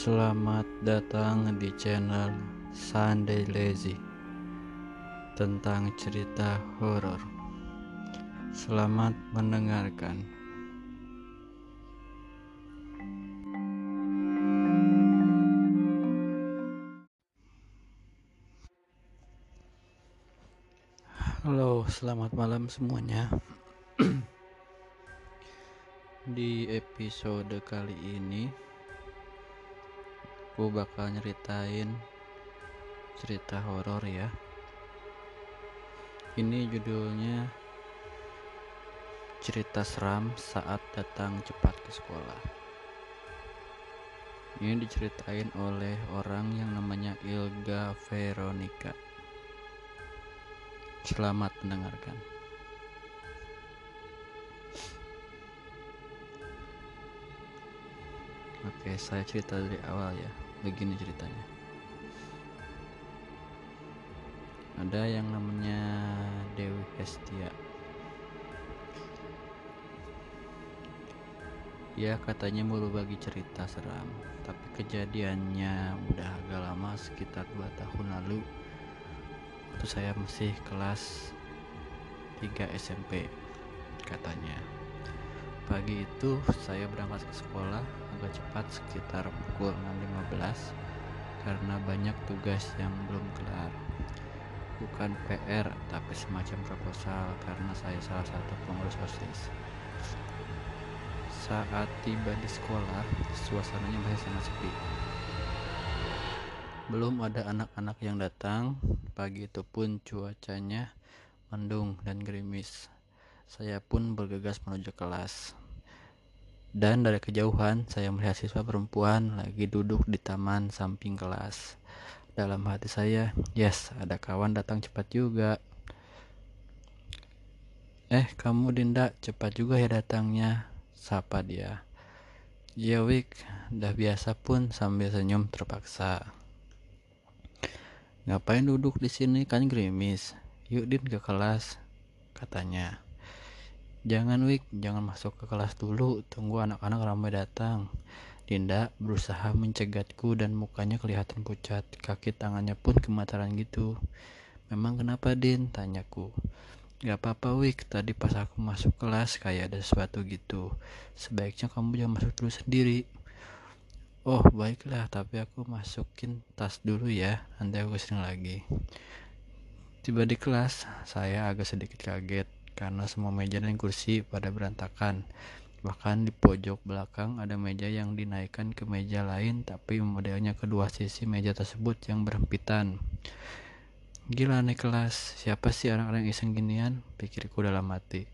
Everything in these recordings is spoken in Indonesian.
Selamat datang di channel Sunday Lazy tentang cerita horor. Selamat mendengarkan. Halo, selamat malam semuanya. di episode kali ini aku bakal nyeritain cerita horor ya. Ini judulnya cerita seram saat datang cepat ke sekolah. Ini diceritain oleh orang yang namanya Ilga Veronica. Selamat mendengarkan. Oke, saya cerita dari awal ya. Begini ceritanya. Ada yang namanya Dewi Hestia. Dia katanya mau bagi cerita seram, tapi kejadiannya udah agak lama sekitar 2 tahun lalu. Waktu saya masih kelas 3 SMP katanya. Pagi itu saya berangkat ke sekolah agak cepat sekitar pukul 6.15 karena banyak tugas yang belum kelar. Bukan PR tapi semacam proposal karena saya salah satu pengurus OSIS saat tiba di sekolah suasananya masih sangat sepi. Belum ada anak-anak yang datang pagi itu pun cuacanya mendung dan gerimis. Saya pun bergegas menuju kelas dan dari kejauhan saya melihat siswa perempuan lagi duduk di taman samping kelas. Dalam hati saya, yes, ada kawan datang cepat juga. Eh, kamu Dinda, cepat juga ya datangnya. Sapa dia. Ya Wik, udah biasa pun sambil senyum terpaksa. Ngapain duduk di sini kan gerimis? Yuk Din ke kelas, katanya. Jangan Wik, jangan masuk ke kelas dulu, tunggu anak-anak ramai datang. Dinda berusaha mencegatku dan mukanya kelihatan pucat, kaki tangannya pun gemetaran gitu. Memang kenapa Din? Tanyaku. Gak apa-apa Wik, tadi pas aku masuk kelas kayak ada sesuatu gitu. Sebaiknya kamu jangan masuk dulu sendiri. Oh baiklah, tapi aku masukin tas dulu ya, nanti aku sering lagi. Tiba di kelas, saya agak sedikit kaget karena semua meja dan kursi pada berantakan. Bahkan di pojok belakang ada meja yang dinaikkan ke meja lain tapi modelnya kedua sisi meja tersebut yang berhempitan. Gila nih kelas, siapa sih orang-orang iseng ginian? Pikirku dalam hati.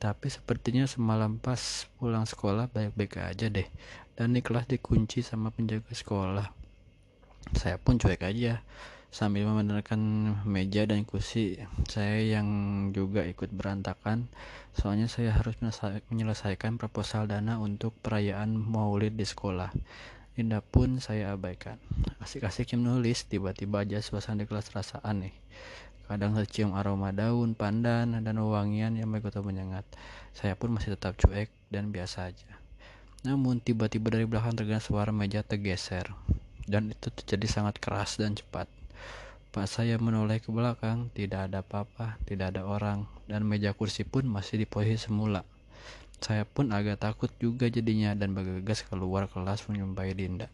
Tapi sepertinya semalam pas pulang sekolah baik-baik aja deh. Dan di kelas dikunci sama penjaga sekolah. Saya pun cuek aja sambil membenarkan meja dan kursi saya yang juga ikut berantakan. Soalnya saya harus menyelesaikan proposal dana untuk perayaan maulid di sekolah. Indah pun saya abaikan. Asik-asik menulis tiba-tiba aja suasana di kelas rasa aneh kadang tercium aroma daun pandan dan wangian yang begitu menyengat. Saya pun masih tetap cuek dan biasa aja. Namun tiba-tiba dari belakang terdengar suara meja tergeser. Dan itu terjadi sangat keras dan cepat Pas saya menoleh ke belakang, tidak ada apa-apa, tidak ada orang, dan meja kursi pun masih di posisi semula. Saya pun agak takut juga jadinya dan bergegas keluar kelas menyumpai Dinda.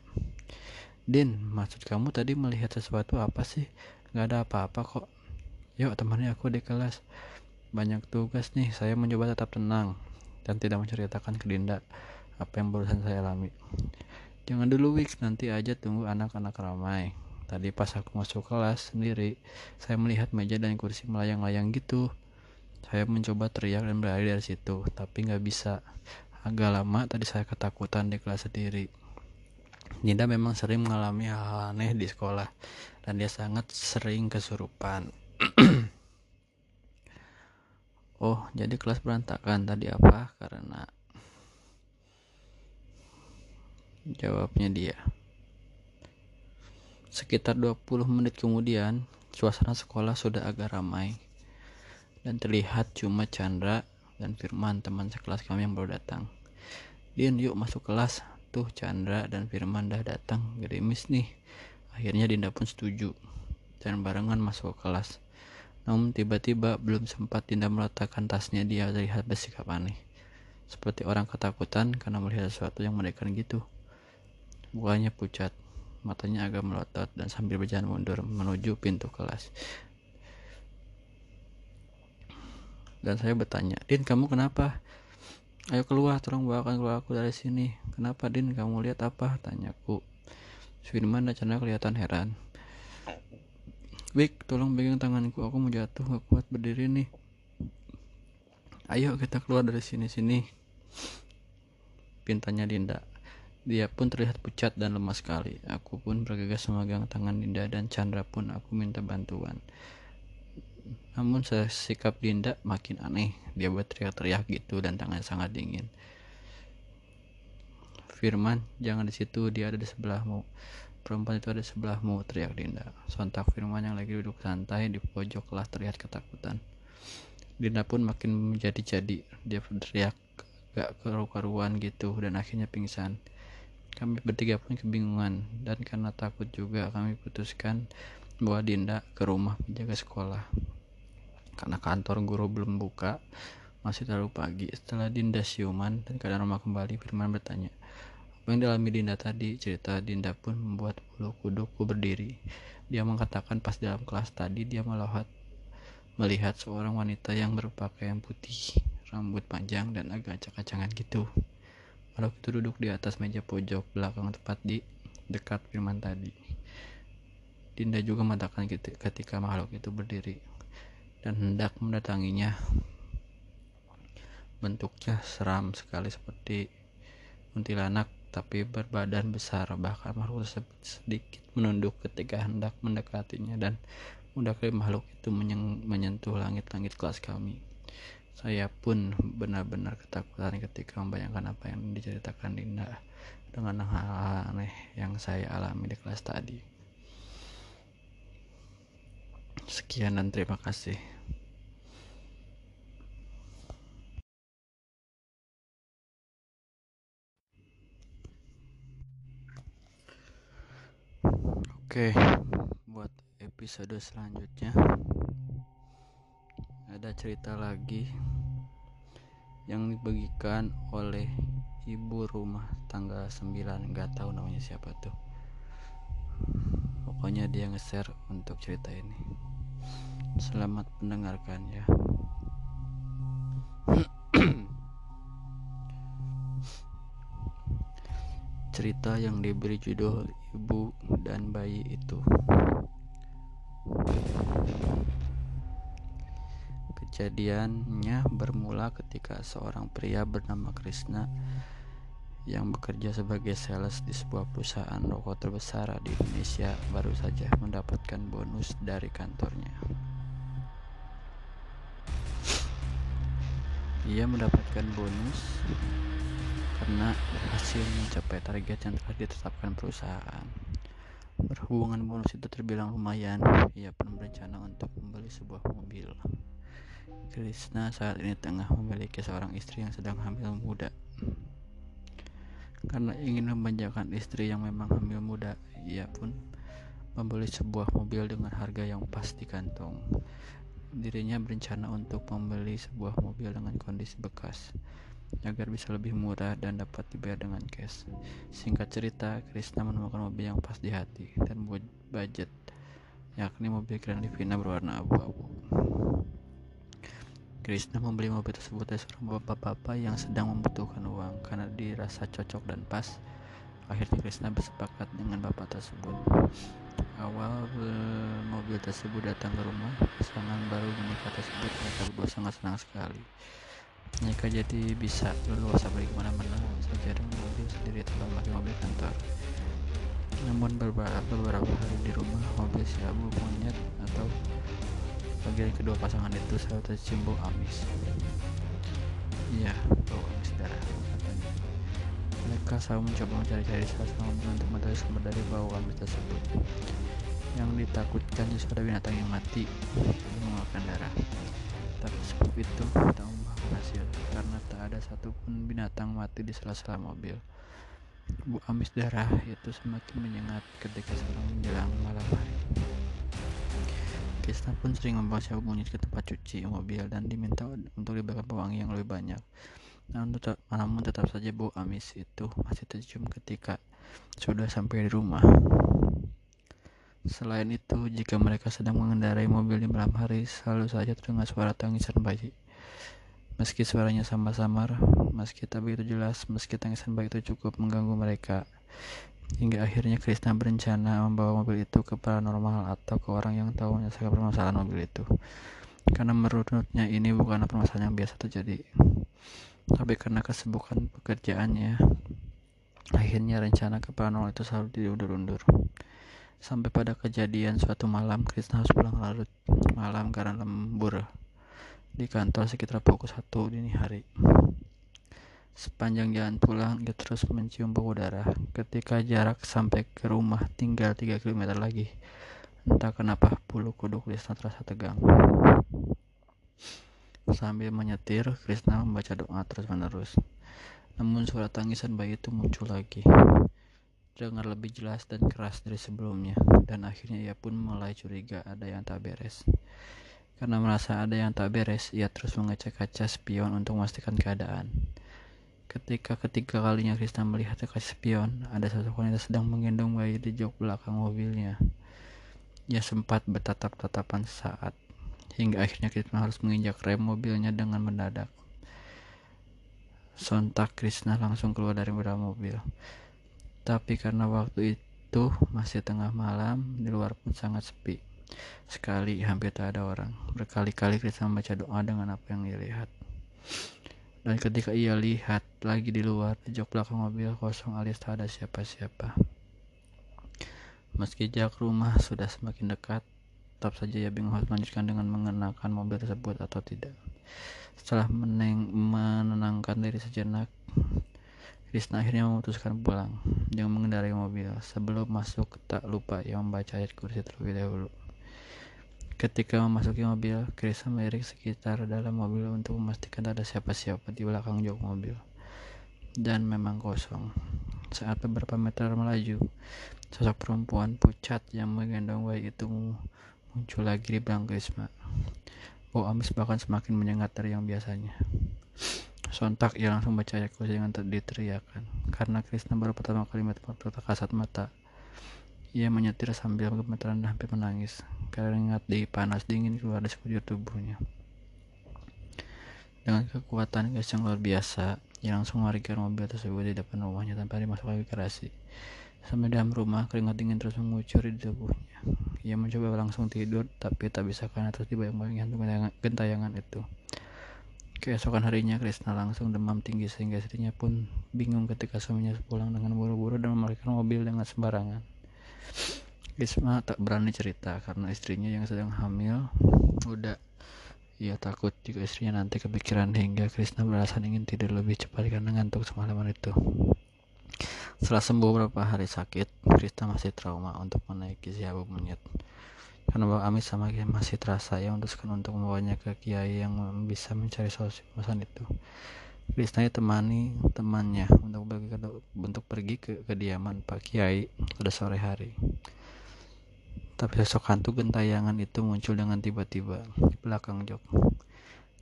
Din, maksud kamu tadi melihat sesuatu apa sih? Gak ada apa-apa kok. Yuk temani aku di kelas. Banyak tugas nih, saya mencoba tetap tenang dan tidak menceritakan ke Dinda apa yang barusan saya alami. Jangan dulu Wix, nanti aja tunggu anak-anak ramai. Tadi pas aku masuk kelas sendiri, saya melihat meja dan kursi melayang-layang gitu. Saya mencoba teriak dan berlari dari situ, tapi nggak bisa. Agak lama tadi saya ketakutan di kelas sendiri. Dinda memang sering mengalami hal, -hal aneh di sekolah, dan dia sangat sering kesurupan. oh, jadi kelas berantakan tadi apa? Karena jawabnya dia. Sekitar 20 menit kemudian, suasana sekolah sudah agak ramai. Dan terlihat cuma Chandra dan Firman teman sekelas kami yang baru datang. Din, yuk masuk kelas. tuh Chandra dan Firman dah datang. Gerimis nih. Akhirnya Dinda pun setuju. Dan barengan masuk ke kelas. Namun tiba-tiba belum sempat Dinda meletakkan tasnya. Dia terlihat bersikap aneh. Seperti orang ketakutan karena melihat sesuatu yang mengerikan gitu. Buahnya pucat matanya agak melotot dan sambil berjalan mundur menuju pintu kelas dan saya bertanya Din kamu kenapa Ayo keluar, tolong bawakan keluar aku dari sini. Kenapa, Din? Kamu lihat apa? Tanyaku. Firman dan Chandra kelihatan heran. Wik, tolong pegang tanganku. Aku mau jatuh, gak kuat berdiri nih. Ayo kita keluar dari sini-sini. Pintanya Dinda. Dia pun terlihat pucat dan lemah sekali. Aku pun bergegas memegang tangan Dinda dan Chandra pun aku minta bantuan. Namun sikap Dinda makin aneh. Dia berteriak-teriak gitu dan tangannya sangat dingin. Firman, jangan di situ, dia ada di sebelahmu. Perempuan itu ada di sebelahmu, teriak Dinda. Sontak Firman yang lagi duduk santai di pojok kelas terlihat ketakutan. Dinda pun makin menjadi-jadi. Dia berteriak gak keruan gitu dan akhirnya pingsan. Kami bertiga pun kebingungan dan karena takut juga kami putuskan bawa Dinda ke rumah penjaga sekolah. Karena kantor guru belum buka masih terlalu pagi. Setelah Dinda siuman dan keadaan rumah kembali Firman bertanya apa yang dialami Dinda tadi? Cerita Dinda pun membuat bulu kuduku berdiri. Dia mengatakan pas dalam kelas tadi dia melihat melihat seorang wanita yang berpakaian putih rambut panjang dan agak acak-acangan gitu Makhluk itu duduk di atas meja pojok belakang tepat di dekat Firman tadi. Dinda juga mengatakan ketika makhluk itu berdiri dan hendak mendatanginya. Bentuknya seram sekali seperti kuntilanak tapi berbadan besar bahkan makhluk tersebut sedikit menunduk ketika hendak mendekatinya dan mendekati makhluk itu menyentuh langit-langit kelas kami. Saya pun benar-benar ketakutan ketika membayangkan apa yang diceritakan Dinda dengan hal aneh yang saya alami di kelas tadi. Sekian dan terima kasih. Oke, buat episode selanjutnya ada cerita lagi yang dibagikan oleh ibu rumah tangga 9 nggak tahu namanya siapa tuh. Pokoknya dia nge-share untuk cerita ini. Selamat mendengarkan ya. Cerita yang diberi judul ibu dan bayi itu. Kejadiannya bermula ketika seorang pria bernama Krishna yang bekerja sebagai sales di sebuah perusahaan rokok terbesar di Indonesia baru saja mendapatkan bonus dari kantornya. Ia mendapatkan bonus karena berhasil mencapai target yang telah ditetapkan perusahaan. Berhubungan bonus itu terbilang lumayan, ia pun berencana untuk membeli sebuah mobil. Krishna saat ini tengah memiliki seorang istri yang sedang hamil muda. Karena ingin memanjakan istri yang memang hamil muda, ia pun membeli sebuah mobil dengan harga yang pas di kantong. Dirinya berencana untuk membeli sebuah mobil dengan kondisi bekas agar bisa lebih murah dan dapat dibayar dengan cash. Singkat cerita, Krishna menemukan mobil yang pas di hati dan budget, yakni mobil Grand Livina berwarna abu-abu. Krishna membeli mobil tersebut dari seorang bapak-bapak yang sedang membutuhkan uang karena dirasa cocok dan pas. Akhirnya Krishna bersepakat dengan bapak tersebut. Awal mobil tersebut datang ke rumah, pasangan baru menikah tersebut. Mereka berdua sangat senang sekali. Mereka jadi bisa leluasa pergi ke mana-mana. Dengan mobil sendiri memakai mobil kantor. Namun beberapa, beberapa hari di rumah mobil si abu monyet atau bagian kedua pasangan itu selalu tercimbau amis iya bau amis darah katanya mereka selalu mencoba mencari-cari salah satu untuk mencari sumber dari bau amis tersebut yang ditakutkan justru ada binatang yang mati yang mengeluarkan darah tapi sebab itu tak berhasil karena tak ada satupun binatang mati di sela-sela mobil. Bu amis darah itu semakin menyengat ketika sedang menjelang malam hari. Krisna pun sering membawa si monyet ke tempat cuci mobil dan diminta untuk diberikan pewangi yang lebih banyak. Namun tetap, namun tetap saja bau amis itu masih tercium ketika sudah sampai di rumah. Selain itu, jika mereka sedang mengendarai mobil di malam hari, selalu saja terdengar suara tangisan bayi. Meski suaranya samar-samar, meski tak begitu jelas, meski tangisan bayi itu cukup mengganggu mereka. Hingga akhirnya Krishna berencana membawa mobil itu ke paranormal atau ke orang yang tahu menyelesaikan permasalahan mobil itu. Karena menurutnya ini bukan permasalahan yang biasa terjadi. Tapi karena kesibukan pekerjaannya, akhirnya rencana ke paranormal itu selalu diundur-undur. Sampai pada kejadian suatu malam, Krishna harus pulang larut malam karena lembur di kantor sekitar pukul satu dini hari. Sepanjang jalan pulang, dia terus mencium bau darah. Ketika jarak sampai ke rumah tinggal 3 km lagi, entah kenapa bulu kuduk Krishna terasa tegang. Sambil menyetir, Krishna membaca doa terus-menerus. Namun suara tangisan bayi itu muncul lagi dengar lebih jelas dan keras dari sebelumnya, dan akhirnya ia pun mulai curiga ada yang tak beres. Karena merasa ada yang tak beres, ia terus mengecek kaca spion untuk memastikan keadaan. Ketika ketiga kalinya Krishna melihat kaca spion, ada sosok wanita sedang menggendong bayi di jok belakang mobilnya. Ia sempat bertatap-tatapan saat, hingga akhirnya Krishna harus menginjak rem mobilnya dengan mendadak. Sontak Krishna langsung keluar dari dalam mobil. Tapi karena waktu itu masih tengah malam, di luar pun sangat sepi. Sekali hampir tak ada orang. Berkali-kali Krishna membaca doa dengan apa yang ia lihat. Dan ketika ia lihat lagi di luar, di jok belakang mobil kosong alias tak ada siapa-siapa. Meski jarak rumah sudah semakin dekat, tetap saja ia bingung harus melanjutkan dengan mengenakan mobil tersebut atau tidak. Setelah meneng menenangkan diri sejenak, Krishna akhirnya memutuskan pulang dengan mengendarai mobil. Sebelum masuk, tak lupa ia membaca ayat kursi terlebih dahulu. Ketika memasuki mobil, Krishna melirik sekitar dalam mobil untuk memastikan ada siapa-siapa di belakang jok mobil. Dan memang kosong. Saat beberapa meter melaju, sosok perempuan pucat yang menggendong bayi itu muncul lagi di belakang Krishna. Bau amis bahkan semakin menyengat dari yang biasanya. Sontak ia langsung baca kursi dengan diteriakan. Karena Krishna baru pertama kali melihat kasat mata. Ia menyetir sambil gemeteran dan hampir menangis. Keringat di panas dingin keluar dari sekujur tubuhnya. Dengan kekuatan gas yang luar biasa, ia langsung melarikan mobil tersebut di depan rumahnya tanpa dimasuk lagi garasi. Sampai dalam rumah, keringat dingin terus mengucur di tubuhnya. Ia mencoba langsung tidur, tapi tak bisa karena terus dibayang-bayangi hantu gentayangan itu. Keesokan harinya Krishna langsung demam tinggi sehingga istrinya pun bingung ketika suaminya pulang dengan buru-buru dan memarkirkan mobil dengan sembarangan. Krishna tak berani cerita karena istrinya yang sedang hamil udah ia takut jika istrinya nanti kepikiran hingga Krishna beralasan ingin tidur lebih cepat karena ngantuk semalaman itu. Setelah sembuh beberapa hari sakit, Krishna masih trauma untuk menaiki si abu monyet. Karena Bang Amis sama Kiai masih terasa, ia memutuskan untuk membawanya ke Kiai yang bisa mencari solusi permasalahan itu. Krisna temani temannya untuk pergi ke, untuk pergi ke kediaman Pak Kiai pada sore hari. Tapi sosok hantu gentayangan itu muncul dengan tiba-tiba di belakang jok.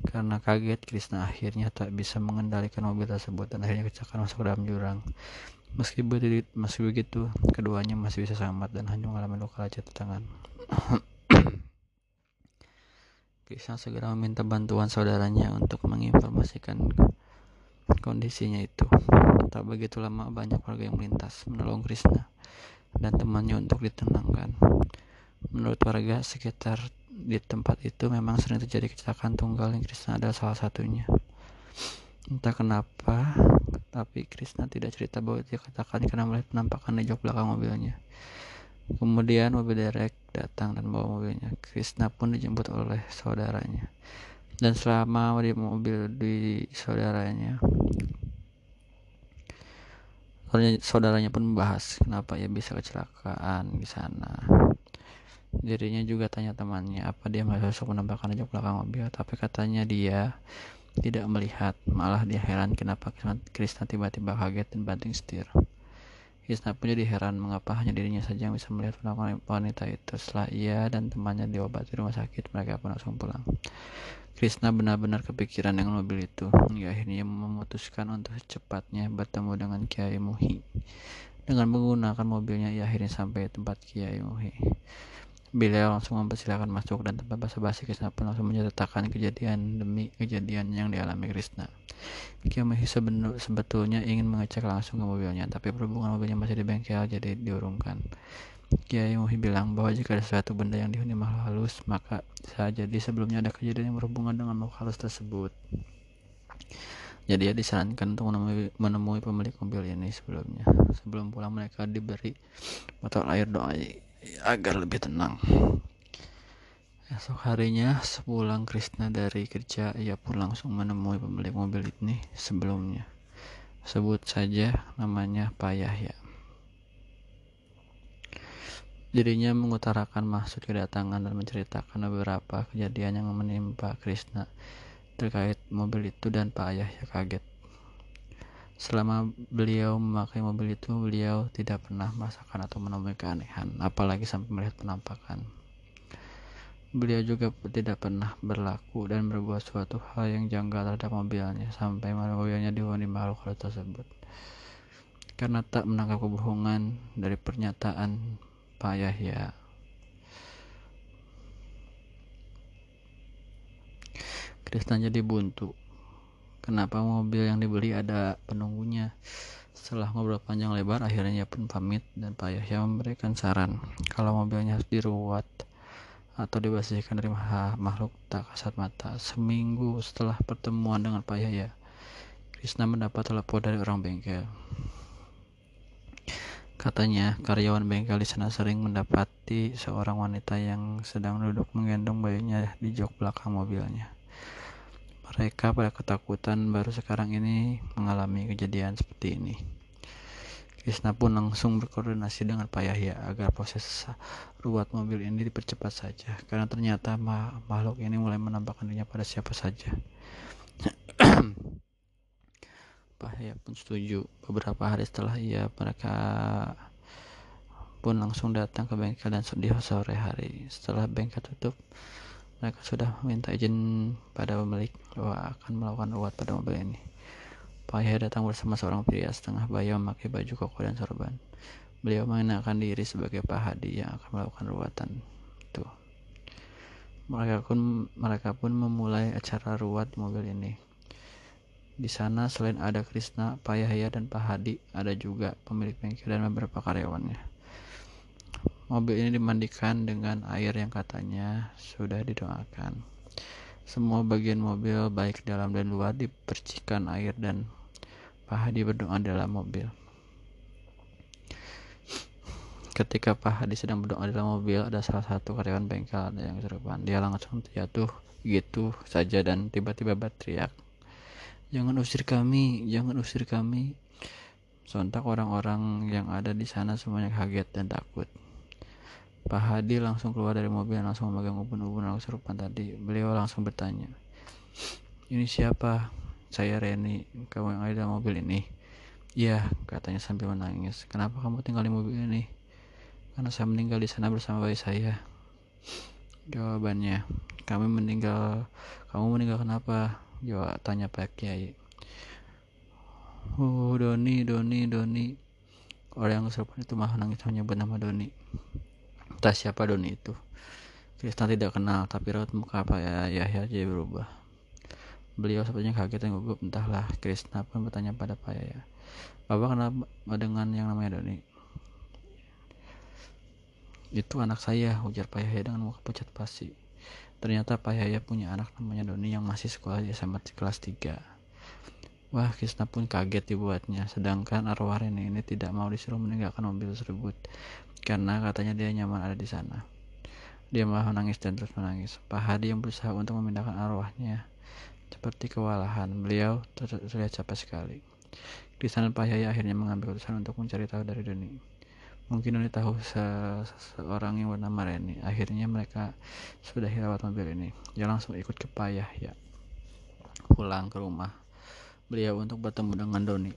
Karena kaget, Krishna akhirnya tak bisa mengendalikan mobil tersebut dan akhirnya kecelakaan masuk ke dalam jurang. Meski begitu, meski begitu, keduanya masih bisa selamat dan hanya mengalami luka lecet di tangan. Krishna segera meminta bantuan saudaranya untuk menginformasikan kondisinya itu. Tak begitu lama banyak warga yang melintas menolong Krishna dan temannya untuk ditenangkan. Menurut warga sekitar di tempat itu memang sering terjadi kecelakaan tunggal yang Krishna adalah salah satunya. Entah kenapa, tapi Krishna tidak cerita bahwa dia katakan karena melihat penampakan di jok belakang mobilnya. Kemudian mobil derek datang dan bawa mobilnya. Krishna pun dijemput oleh saudaranya. Dan selama di mobil di saudaranya, saudaranya pun membahas kenapa ia bisa kecelakaan di sana. Dirinya juga tanya temannya apa dia sosok menambahkan jok belakang mobil, tapi katanya dia tidak melihat. Malah dia heran kenapa Krishna tiba-tiba kaget dan banting setir. Krisna pun jadi heran mengapa hanya dirinya saja yang bisa melihat penampakan wanita itu. Setelah ia dan temannya diobati rumah sakit, mereka pun langsung pulang. Krishna benar-benar kepikiran dengan mobil itu. Hingga akhirnya memutuskan untuk secepatnya bertemu dengan Kiai Muhi. Dengan menggunakan mobilnya, ia akhirnya sampai tempat Kiai Muhi. Beliau langsung mempersilahkan masuk dan tanpa basa-basi Krishna pun langsung menceritakan kejadian demi kejadian yang dialami Krishna. Kiyomichi sebetulnya ingin mengecek langsung ke mobilnya, tapi berhubungan mobilnya masih di bengkel jadi diurungkan. Kiai Muhi bilang bahwa jika ada suatu benda yang dihuni makhluk halus, maka bisa jadi sebelumnya ada kejadian yang berhubungan dengan makhluk halus tersebut. Jadi ya disarankan untuk menemui, menemui pemilik mobil ini sebelumnya. Sebelum pulang mereka diberi botol air doa agar lebih tenang. Esok harinya, sepulang Krishna dari kerja, ia pun langsung menemui pemilik mobil ini sebelumnya. Sebut saja namanya Pak Yahya. Dirinya mengutarakan maksud kedatangan dan menceritakan beberapa kejadian yang menimpa Krishna terkait mobil itu dan Pak Yahya kaget. Selama beliau memakai mobil itu, beliau tidak pernah merasakan atau menemui keanehan, apalagi sampai melihat penampakan. Beliau juga tidak pernah berlaku dan berbuat suatu hal yang janggal terhadap mobilnya, sampai mobilnya dihuni makhluk tersebut. Karena tak menangkap kebohongan dari pernyataan Pak Yahya. Kristen jadi buntu kenapa mobil yang dibeli ada penunggunya? Setelah ngobrol panjang lebar akhirnya pun pamit dan Pak Yahya memberikan saran. Kalau mobilnya harus diruat atau dibersihkan dari makhluk tak kasat mata. Seminggu setelah pertemuan dengan Pak Yahya Krishna mendapat telepon dari orang bengkel Katanya, karyawan bengkel di sana sering mendapati seorang wanita yang sedang duduk menggendong bayinya di jok belakang mobilnya. Mereka pada ketakutan baru sekarang ini mengalami kejadian seperti ini. Krishna pun langsung berkoordinasi dengan Pak Yahya agar proses ruat mobil ini dipercepat saja karena ternyata makhluk ini mulai menampakkan dirinya pada siapa saja. Yahya pun setuju. Beberapa hari setelah ia mereka pun langsung datang ke bengkel dan di sore hari. Setelah bengkel tutup, mereka sudah meminta izin pada pemilik bahwa akan melakukan ruat pada mobil ini. Pak Yahya datang bersama seorang pria setengah baya memakai baju koko dan sorban. Beliau mengenakan diri sebagai Pak Hadi yang akan melakukan ruatan itu. Mereka pun mereka pun memulai acara ruat mobil ini. Di sana selain ada Krishna, Pak Yahya dan Pak Hadi, ada juga pemilik bengkel dan beberapa karyawannya. Mobil ini dimandikan dengan air yang katanya sudah didoakan. Semua bagian mobil baik dalam dan luar dipercikan air dan Pak Hadi berdoa dalam mobil. Ketika Pak Hadi sedang berdoa dalam mobil, ada salah satu karyawan bengkel yang serupan. Dia langsung jatuh gitu saja dan tiba-tiba berteriak, "Jangan usir kami, jangan usir kami!" Sontak orang-orang yang ada di sana semuanya kaget dan takut. Pak Hadi langsung keluar dari mobil dan langsung memegang ubun-ubun yang serupan tadi. Beliau langsung bertanya, ini siapa? Saya Reni, kamu yang ada dalam mobil ini. Iya, katanya sambil menangis. Kenapa kamu tinggal di mobil ini? Karena saya meninggal di sana bersama bayi saya. Jawabannya, kami meninggal. Kamu meninggal kenapa? Jawab tanya Pak Kiai. Oh, Doni, Doni, Doni. Orang yang serupan itu malah nangis menyebut nama Doni. Entah siapa Doni itu. Krishna tidak kenal tapi raut muka apa ya Yahya jadi berubah. Beliau sepertinya kaget dan gugup. Entahlah Krishna pun bertanya pada Pak Yahya Bapak kenal dengan yang namanya Doni? Itu anak saya ujar Pak Yahya dengan muka pucat pasti ternyata Pak Yahya punya anak namanya Doni yang masih sekolah di SMA kelas 3 Wah, Krishna pun kaget dibuatnya. Sedangkan arwah Rene ini tidak mau disuruh meninggalkan mobil tersebut karena katanya dia nyaman ada di sana. Dia malah menangis dan terus menangis. Pak Hadi yang berusaha untuk memindahkan arwahnya seperti kewalahan. Beliau terlihat capek sekali. Di sana Pak Yaya akhirnya mengambil keputusan untuk mencari tahu dari Doni. Mungkin Doni tahu seseorang yang bernama Reni. Akhirnya mereka sudah lewat mobil ini. Dia langsung ikut ke Pak Yahya pulang ke rumah beliau untuk bertemu dengan Doni.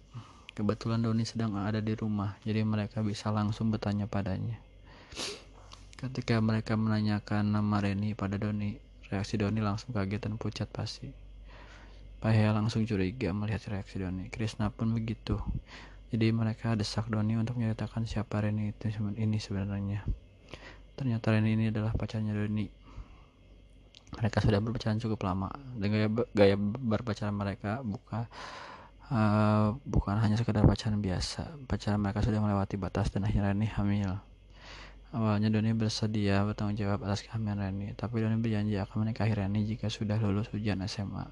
Kebetulan Doni sedang ada di rumah, jadi mereka bisa langsung bertanya padanya. Ketika mereka menanyakan nama Reni pada Doni, reaksi Doni langsung kaget dan pucat pasti. Pahya langsung curiga melihat reaksi Doni. Krishna pun begitu. Jadi mereka desak Doni untuk menyatakan siapa Reni itu ini sebenarnya. Ternyata Reni ini adalah pacarnya Doni. Mereka sudah berpacaran cukup lama. Dan gaya, gaya berpacaran mereka buka uh, bukan hanya sekedar pacaran biasa pacaran mereka sudah melewati batas dan akhirnya Reni hamil awalnya Doni bersedia bertanggung jawab atas kehamilan Reni tapi Doni berjanji akan menikahi Reni jika sudah lulus ujian SMA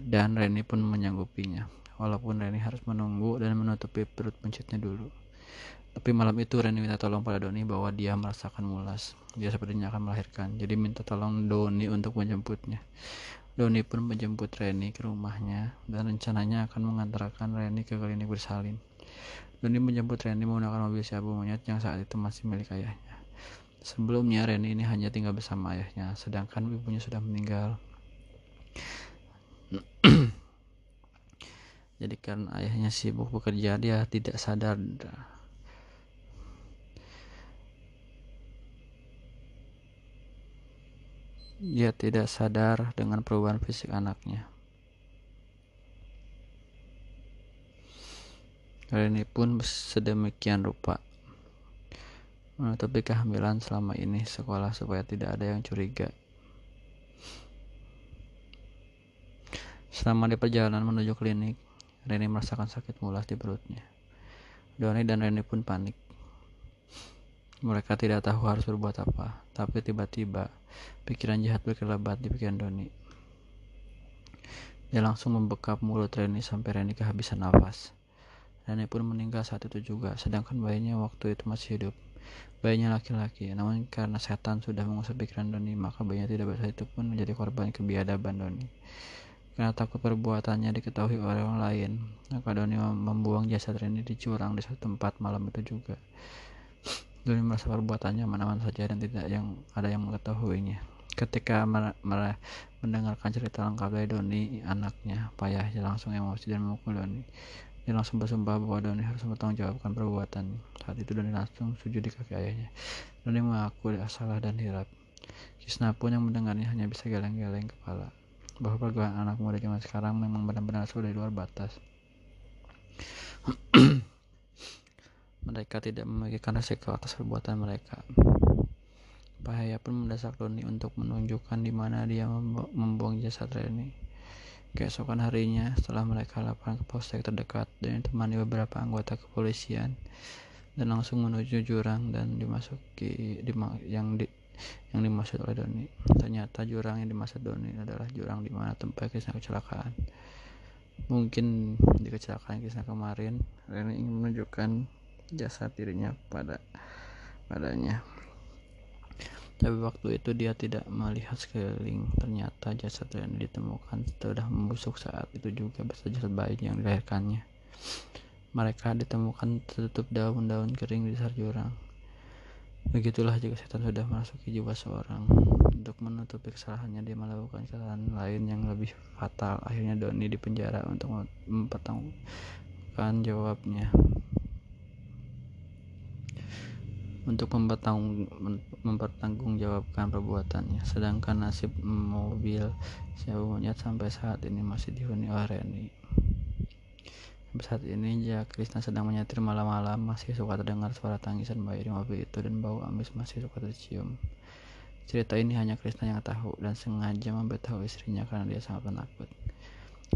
dan Reni pun menyanggupinya walaupun Reni harus menunggu dan menutupi perut pencitnya dulu tapi malam itu Reni minta tolong pada Doni bahwa dia merasakan mulas. Dia sepertinya akan melahirkan. Jadi minta tolong Doni untuk menjemputnya. Doni pun menjemput Reni ke rumahnya dan rencananya akan mengantarkan Reni ke klinik bersalin. Doni menjemput Reni menggunakan mobil Syabu monyet yang saat itu masih milik ayahnya. Sebelumnya Reni ini hanya tinggal bersama ayahnya, sedangkan ibunya sudah meninggal. Jadi karena ayahnya sibuk bekerja, dia tidak sadar Ia tidak sadar dengan perubahan fisik anaknya. Reni pun sedemikian rupa menutupi kehamilan selama ini sekolah supaya tidak ada yang curiga. Selama di perjalanan menuju klinik, Reni merasakan sakit mulas di perutnya. Doni dan Reni pun panik. Mereka tidak tahu harus berbuat apa, tapi tiba-tiba pikiran jahat berkelebat di pikiran Doni. Dia langsung membekap mulut Reni sampai Reni kehabisan nafas. Reni pun meninggal saat itu juga, sedangkan bayinya waktu itu masih hidup. Bayinya laki-laki, namun karena setan sudah mengusap pikiran Doni, maka bayinya tidak besar itu pun menjadi korban kebiadaban Doni. Karena takut perbuatannya diketahui oleh orang lain, maka Doni membuang jasad Reni di jurang di satu tempat malam itu juga. Doni merasa perbuatannya mana-mana saja dan tidak yang ada yang mengetahuinya. Ketika mendengarkan cerita lengkap dari Doni, anaknya, Payah langsung emosi dan memukul Doni. Dia langsung bersumpah bahwa Doni harus bertanggung jawabkan perbuatan. Saat itu Doni langsung sujud di kaki ayahnya. Doni mengaku salah dan hirap. Kisna pun yang mendengarnya hanya bisa geleng-geleng kepala bahwa pergaulan anak muda zaman sekarang memang benar-benar sudah di luar batas. mereka tidak memikirkan resiko atas perbuatan mereka. Bahaya pun mendesak Doni untuk menunjukkan di mana dia membuang jasad Reni. Keesokan harinya, setelah mereka laporan ke polsek terdekat dan ditemani beberapa anggota kepolisian dan langsung menuju jurang dan dimasuki yang di, yang dimaksud oleh Doni. Ternyata jurang yang dimaksud Doni adalah jurang di mana tempat kisah kecelakaan. Mungkin di kecelakaan kisah kemarin, Reni ingin menunjukkan jasad dirinya pada padanya tapi waktu itu dia tidak melihat sekeliling ternyata jasad yang ditemukan sudah membusuk saat itu juga beserta jasad bayi yang dilahirkannya mereka ditemukan tertutup daun-daun kering di dasar jurang begitulah jika setan sudah memasuki jiwa seorang untuk menutupi kesalahannya dia melakukan kesalahan lain yang lebih fatal akhirnya Doni dipenjara untuk mempertanggungjawabkan jawabnya untuk mempertanggungjawabkan perbuatannya. Sedangkan nasib mobil Monyet sampai saat ini masih dihuni oleh Reni. Saat ini jika Krishna sedang menyetir malam-malam masih suka terdengar suara tangisan bayi di mobil itu dan bau amis masih suka tercium. Cerita ini hanya Krishna yang tahu dan sengaja memberitahu istrinya karena dia sangat penakut.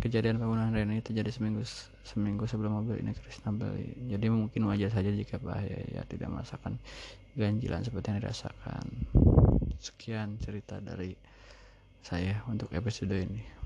Kejadian pembunuhan Reni terjadi seminggu seminggu sebelum mobil ini Krishna beli. Jadi mungkin wajar saja jika bahaya ya tidak merasakan ganjilan seperti yang dirasakan. Sekian cerita dari saya untuk episode ini.